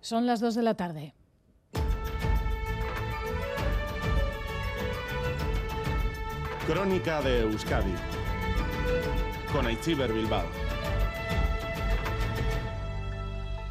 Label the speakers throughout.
Speaker 1: Son las 2 de la tarde.
Speaker 2: Crónica de Euskadi con Aichiber Bilbao.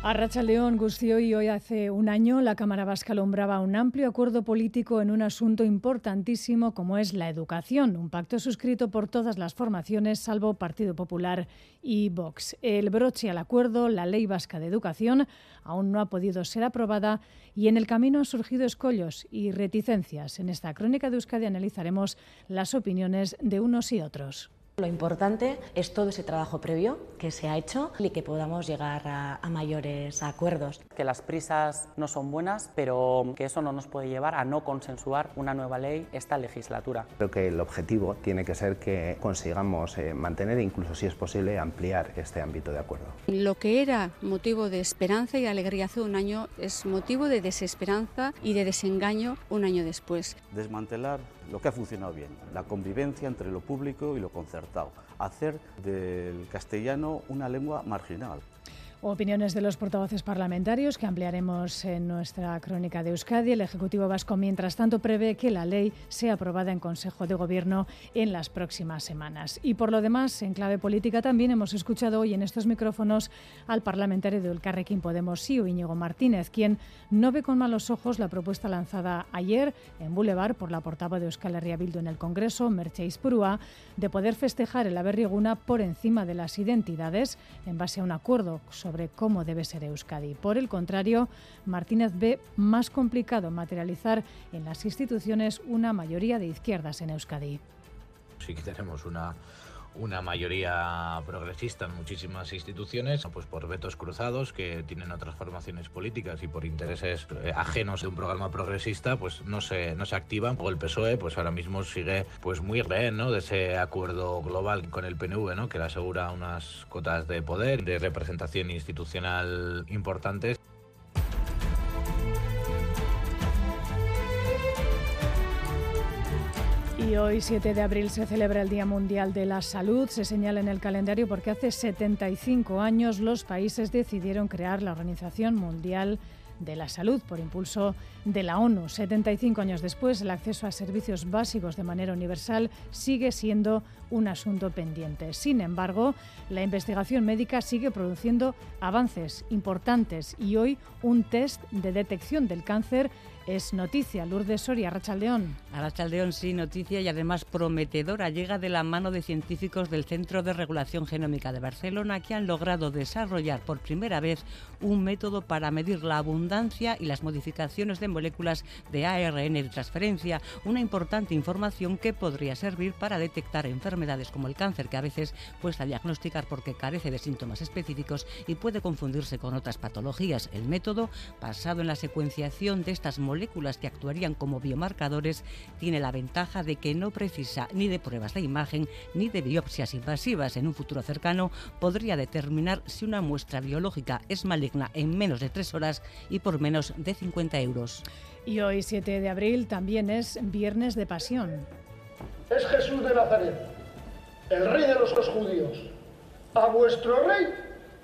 Speaker 1: Arracha León Gustio y hoy hace un año la Cámara Vasca alumbraba un amplio acuerdo político en un asunto importantísimo como es la educación, un pacto suscrito por todas las formaciones salvo Partido Popular y Vox. El broche al acuerdo, la Ley Vasca de Educación, aún no ha podido ser aprobada y en el camino han surgido escollos y reticencias. En esta crónica de Euskadi analizaremos las opiniones de unos y otros.
Speaker 3: Lo importante es todo ese trabajo previo que se ha hecho y que podamos llegar a, a, mayores acuerdos.
Speaker 4: Que las prisas no son buenas, pero que eso no nos puede llevar a no consensuar una nueva ley esta legislatura.
Speaker 5: Creo que el objetivo tiene que ser que consigamos eh, mantener e incluso, si es posible, ampliar este ámbito de acuerdo.
Speaker 6: Lo que era motivo de esperanza y alegría hace un año es motivo de desesperanza y de desengaño un año después.
Speaker 7: Desmantelar lo que ha funcionado bien, la convivencia entre lo público y lo concertado, hacer del castellano una lengua marginal.
Speaker 1: Opiniones de los portavoces parlamentarios que ampliaremos en nuestra crónica de Euskadi. El Ejecutivo Vasco, mientras tanto, prevé que la ley sea aprobada en Consejo de Gobierno en las próximas semanas. Y por lo demás, en clave política también hemos escuchado hoy en estos micrófonos al parlamentario de Elcarrequín Podemos, Sío Íñigo Martínez, quien no ve con malos ojos la propuesta lanzada ayer en Boulevard por la portavoz de Euskal Herria Bildu en el Congreso, Mercheis Purúa, de poder festejar el Aberrieguna por encima de las identidades en base a un acuerdo sobre cómo debe ser Euskadi. Por el contrario, Martínez ve más complicado materializar en las instituciones una mayoría de izquierdas en Euskadi.
Speaker 8: Sí que tenemos una una mayoría progresista en muchísimas instituciones, pues por vetos cruzados que tienen otras formaciones políticas y por intereses eh, ajenos de un programa progresista, pues no se, no se activan. O el PSOE, pues ahora mismo sigue pues muy rehén ¿no? de ese acuerdo global con el PNV, ¿no? que le asegura unas cotas de poder, de representación institucional importantes.
Speaker 1: Y hoy, 7 de abril, se celebra el Día Mundial de la Salud. Se señala en el calendario porque hace 75 años los países decidieron crear la Organización Mundial de la Salud por impulso de la ONU. 75 años después, el acceso a servicios básicos de manera universal sigue siendo un asunto pendiente. Sin embargo, la investigación médica sigue produciendo avances importantes y hoy un test de detección del cáncer es noticia. Lourdes Soria, Arrachaldeón.
Speaker 9: Arrachaldeón, sí, noticia y además prometedora. Llega de la mano de científicos del Centro de Regulación Genómica de Barcelona que han logrado desarrollar por primera vez un método para medir la abundancia y las modificaciones de moléculas de ARN de transferencia. Una importante información que podría servir para detectar enfermedades como el cáncer, que a veces cuesta diagnosticar porque carece de síntomas específicos y puede confundirse con otras patologías. El método, basado en la secuenciación de estas moléculas, moléculas que actuarían como biomarcadores tiene la ventaja de que no precisa ni de pruebas de imagen ni de biopsias invasivas. En un futuro cercano podría determinar si una muestra biológica es maligna en menos de tres horas y por menos de 50 euros.
Speaker 1: Y hoy, 7 de abril, también es Viernes de Pasión.
Speaker 10: Es Jesús de Nazaret, el rey de los judíos. A vuestro rey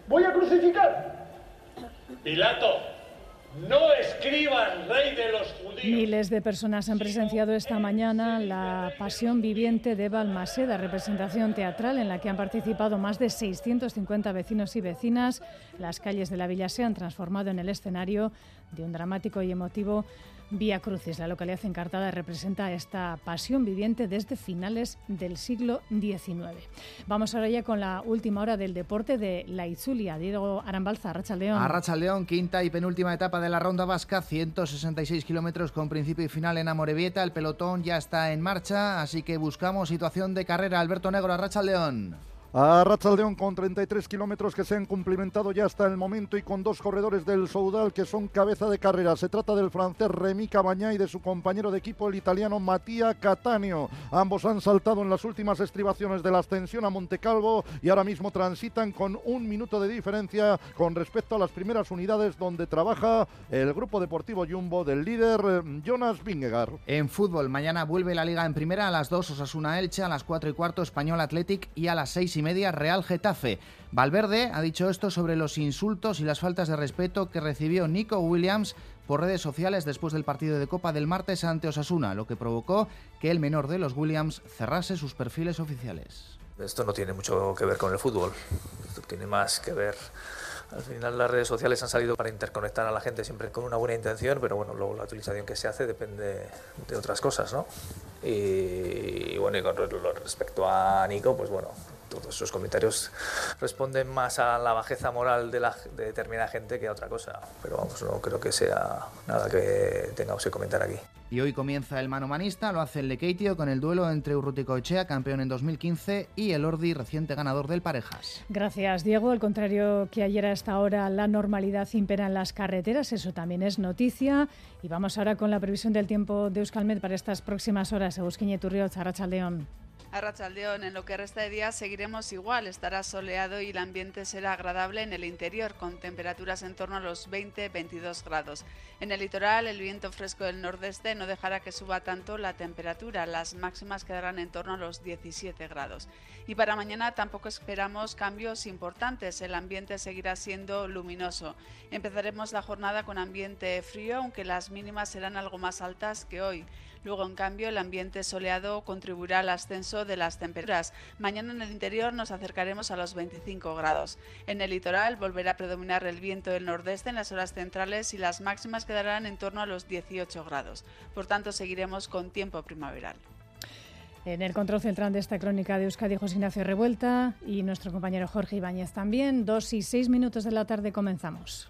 Speaker 10: voy a crucificar.
Speaker 11: Pilato, no escriban rey de los judíos.
Speaker 1: Miles de personas han presenciado esta mañana la Pasión Viviente de Balmaseda, representación teatral en la que han participado más de 650 vecinos y vecinas. Las calles de la villa se han transformado en el escenario de un dramático y emotivo Vía Crucis, la localidad encartada, representa esta pasión viviente desde finales del siglo XIX. Vamos ahora ya con la última hora del deporte de la Itzulia. Diego Arambalza, Arrachaldeón.
Speaker 12: Arrachaldeón, quinta y penúltima etapa de la ronda vasca, 166 kilómetros con principio y final en Amorebieta. El pelotón ya está en marcha, así que buscamos situación de carrera. Alberto Negro, Arrachaldeón.
Speaker 13: A Ratzaldeón con 33 kilómetros que se han cumplimentado ya hasta el momento y con dos corredores del Soudal que son cabeza de carrera. Se trata del francés Remy Cabañá y de su compañero de equipo el italiano Matías Cattaneo. Ambos han saltado en las últimas estribaciones de la ascensión a Montecalvo y ahora mismo transitan con un minuto de diferencia con respecto a las primeras unidades donde trabaja el grupo deportivo Jumbo del líder eh, Jonas Vingegaard.
Speaker 12: En fútbol, mañana vuelve la liga en primera a las 2 Osasuna Elche, a las 4 y cuarto Español Athletic y a las 6 y media Real Getafe. Valverde ha dicho esto sobre los insultos y las faltas de respeto que recibió Nico Williams por redes sociales después del partido de Copa del martes ante Osasuna, lo que provocó que el menor de los Williams cerrase sus perfiles oficiales.
Speaker 14: Esto no tiene mucho que ver con el fútbol, esto tiene más que ver al final las redes sociales han salido para interconectar a la gente siempre con una buena intención, pero bueno, luego la utilización que se hace depende de otras cosas, ¿no? Y, bueno, y con respecto a Nico, pues bueno, todos esos comentarios responden más a la bajeza moral de, la, de determinada gente que a otra cosa. Pero vamos, no creo que sea nada que tengamos que comentar aquí.
Speaker 12: Y hoy comienza el mano manista, lo hace el Lekeitio con el duelo entre Urruticoechea, campeón en 2015, y el Ordi, reciente ganador del Parejas.
Speaker 1: Gracias, Diego. Al contrario que ayer a esta hora, la normalidad impera en las carreteras, eso también es noticia. Y vamos ahora con la previsión del tiempo de Euskalmet para estas próximas horas. Eusquiñe Turriol, León.
Speaker 15: A Rachaldeón, en lo que resta de día seguiremos igual, estará soleado y el ambiente será agradable en el interior, con temperaturas en torno a los 20-22 grados. En el litoral, el viento fresco del nordeste no dejará que suba tanto la temperatura, las máximas quedarán en torno a los 17 grados. Y para mañana tampoco esperamos cambios importantes, el ambiente seguirá siendo luminoso. Empezaremos la jornada con ambiente frío, aunque las mínimas serán algo más altas que hoy. Luego, en cambio, el ambiente soleado contribuirá al ascenso de las temperaturas. Mañana en el interior nos acercaremos a los 25 grados. En el litoral volverá a predominar el viento del nordeste en las horas centrales y las máximas quedarán en torno a los 18 grados. Por tanto, seguiremos con tiempo primaveral.
Speaker 1: En el control central de esta crónica de Euskadi, José Ignacio Revuelta y nuestro compañero Jorge Ibáñez también. Dos y seis minutos de la tarde comenzamos.